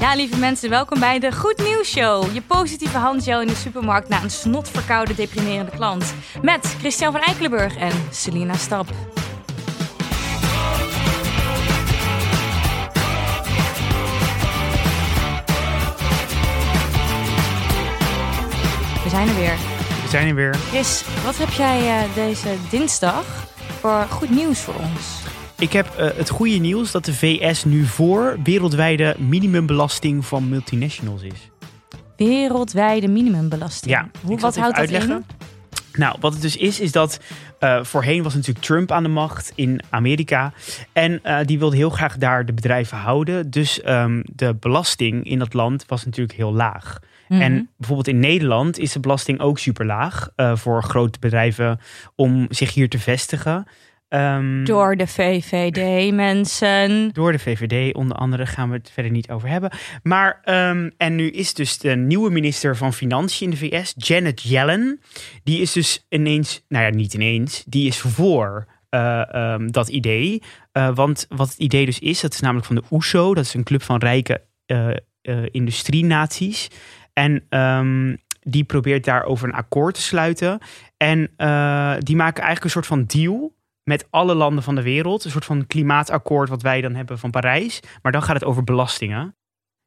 Ja, lieve mensen, welkom bij de Goed Nieuws Show. Je positieve handgel in de supermarkt na een snotverkoude, deprimerende klant. Met Christian van Eikelenburg en Selina Stap. We zijn er weer. We zijn er weer. Chris, wat heb jij eh, deze dinsdag voor goed nieuws voor ons? Ik heb uh, het goede nieuws dat de VS nu voor wereldwijde minimumbelasting van multinationals is. Wereldwijde minimumbelasting? Ja. Hoe, wat houdt dat uitleggen. in? Nou, wat het dus is, is dat uh, voorheen was natuurlijk Trump aan de macht in Amerika. En uh, die wilde heel graag daar de bedrijven houden. Dus um, de belasting in dat land was natuurlijk heel laag. Mm -hmm. En bijvoorbeeld in Nederland is de belasting ook super laag uh, voor grote bedrijven om zich hier te vestigen. Um, door de VVD, mensen. Door de VVD, onder andere, gaan we het verder niet over hebben. Maar, um, en nu is dus de nieuwe minister van Financiën in de VS, Janet Yellen. Die is dus ineens, nou ja, niet ineens, die is voor uh, um, dat idee. Uh, want wat het idee dus is, dat is namelijk van de OESO. Dat is een club van rijke uh, industrienaties. En die probeert daarover een akkoord te sluiten. En die maken eigenlijk een soort van deal met alle landen van de wereld. Een soort van klimaatakkoord wat wij dan hebben van Parijs. Maar dan gaat het over belastingen.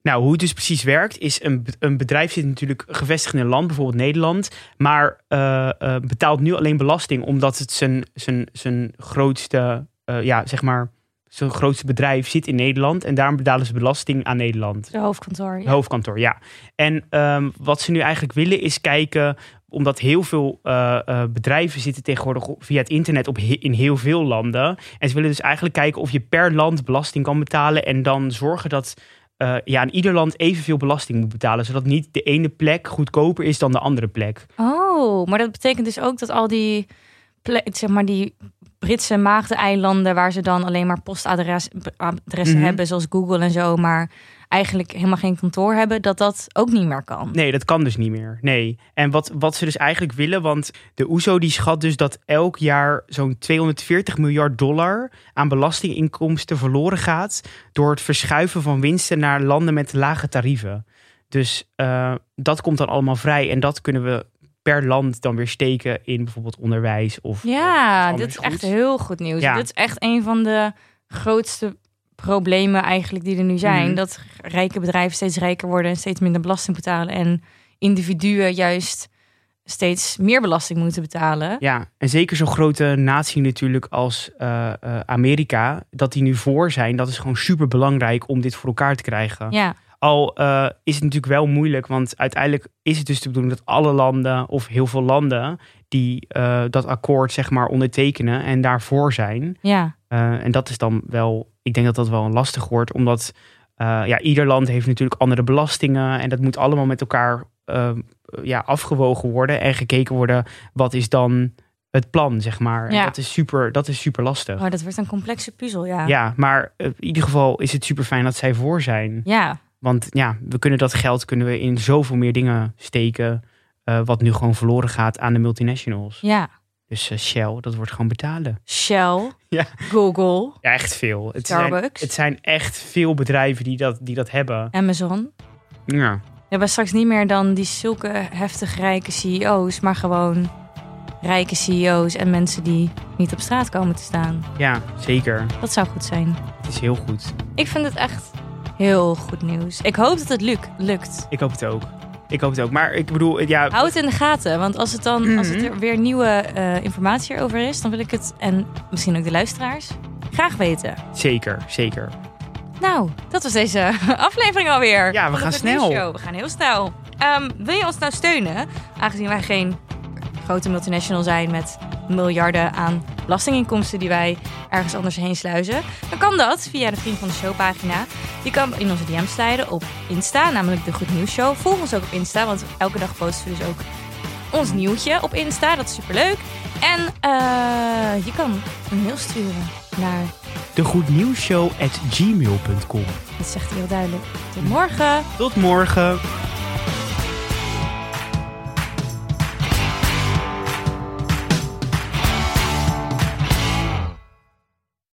Nou, hoe het dus precies werkt, is een, een bedrijf zit natuurlijk gevestigd in een land, bijvoorbeeld Nederland, maar uh, uh, betaalt nu alleen belasting omdat het zijn, zijn, zijn grootste, uh, ja, zeg maar, zijn grootste bedrijf zit in Nederland en daarom betalen ze belasting aan Nederland. De hoofdkantoor, ja. De hoofdkantoor, ja. En um, wat ze nu eigenlijk willen is kijken omdat heel veel uh, uh, bedrijven zitten tegenwoordig via het internet op he in heel veel landen. En ze willen dus eigenlijk kijken of je per land belasting kan betalen. En dan zorgen dat uh, ja, aan ieder land evenveel belasting moet betalen. Zodat niet de ene plek goedkoper is dan de andere plek. Oh, maar dat betekent dus ook dat al die, zeg maar die Britse maagdeneilanden... waar ze dan alleen maar postadressen mm -hmm. hebben, zoals Google en zo... maar eigenlijk helemaal geen kantoor hebben, dat dat ook niet meer kan. Nee, dat kan dus niet meer. Nee. En wat, wat ze dus eigenlijk willen, want de OESO die schat dus dat elk jaar zo'n 240 miljard dollar aan belastinginkomsten verloren gaat door het verschuiven van winsten naar landen met lage tarieven. Dus uh, dat komt dan allemaal vrij en dat kunnen we per land dan weer steken in bijvoorbeeld onderwijs of. Ja, dit is echt heel goed nieuws. Ja. Dit is echt een van de grootste problemen eigenlijk die er nu zijn. Mm. Dat rijke bedrijven steeds rijker worden en steeds minder belasting betalen. En individuen juist steeds meer belasting moeten betalen. Ja, en zeker zo'n grote natie natuurlijk als uh, uh, Amerika, dat die nu voor zijn, dat is gewoon super belangrijk om dit voor elkaar te krijgen. Ja. Al uh, is het natuurlijk wel moeilijk, want uiteindelijk is het dus de bedoeling dat alle landen of heel veel landen die dat akkoord zeg maar ondertekenen en daarvoor zijn. Ja. en dat is dan wel ik denk dat dat wel lastig wordt, omdat uh, ja, ieder land heeft natuurlijk andere belastingen en dat moet allemaal met elkaar uh, ja, afgewogen worden en gekeken worden wat is dan het plan, zeg maar. Ja. En dat is super, dat is super lastig. Oh, dat wordt een complexe puzzel, ja. Ja, maar in ieder geval is het super fijn dat zij voor zijn. Ja. Want ja, we kunnen dat geld kunnen we in zoveel meer dingen steken, uh, wat nu gewoon verloren gaat aan de multinationals. Ja. Dus uh, Shell, dat wordt gewoon betalen. Shell, ja. Google. Ja, echt veel. Het Starbucks. Zijn, het zijn echt veel bedrijven die dat, die dat hebben. Amazon. Ja. We hebben straks niet meer dan die zulke heftig rijke CEO's, maar gewoon rijke CEO's en mensen die niet op straat komen te staan. Ja, zeker. Dat zou goed zijn. Het is heel goed. Ik vind het echt heel goed nieuws. Ik hoop dat het luk lukt. Ik hoop het ook. Ik hoop het ook. Maar ik bedoel, ja. Houd het in de gaten. Want als, het dan, mm -hmm. als het er weer nieuwe uh, informatie over is, dan wil ik het, en misschien ook de luisteraars, graag weten. Zeker, zeker. Nou, dat was deze aflevering alweer. Ja, we gaan snel. We gaan heel snel. Um, wil je ons nou steunen? Aangezien wij geen grote multinational zijn met miljarden aan belastinginkomsten die wij ergens anders heen sluizen, dan kan dat via de Vriend van de Show pagina. Je kan in onze DM's stijden op Insta, namelijk de Goed Nieuws Show. Volg ons ook op Insta, want elke dag posten we dus ook ons nieuwtje op Insta. Dat is superleuk. En uh, je kan een mail sturen naar degoednieuwsshow@gmail.com. Dat zegt heel duidelijk. Tot morgen. Tot morgen.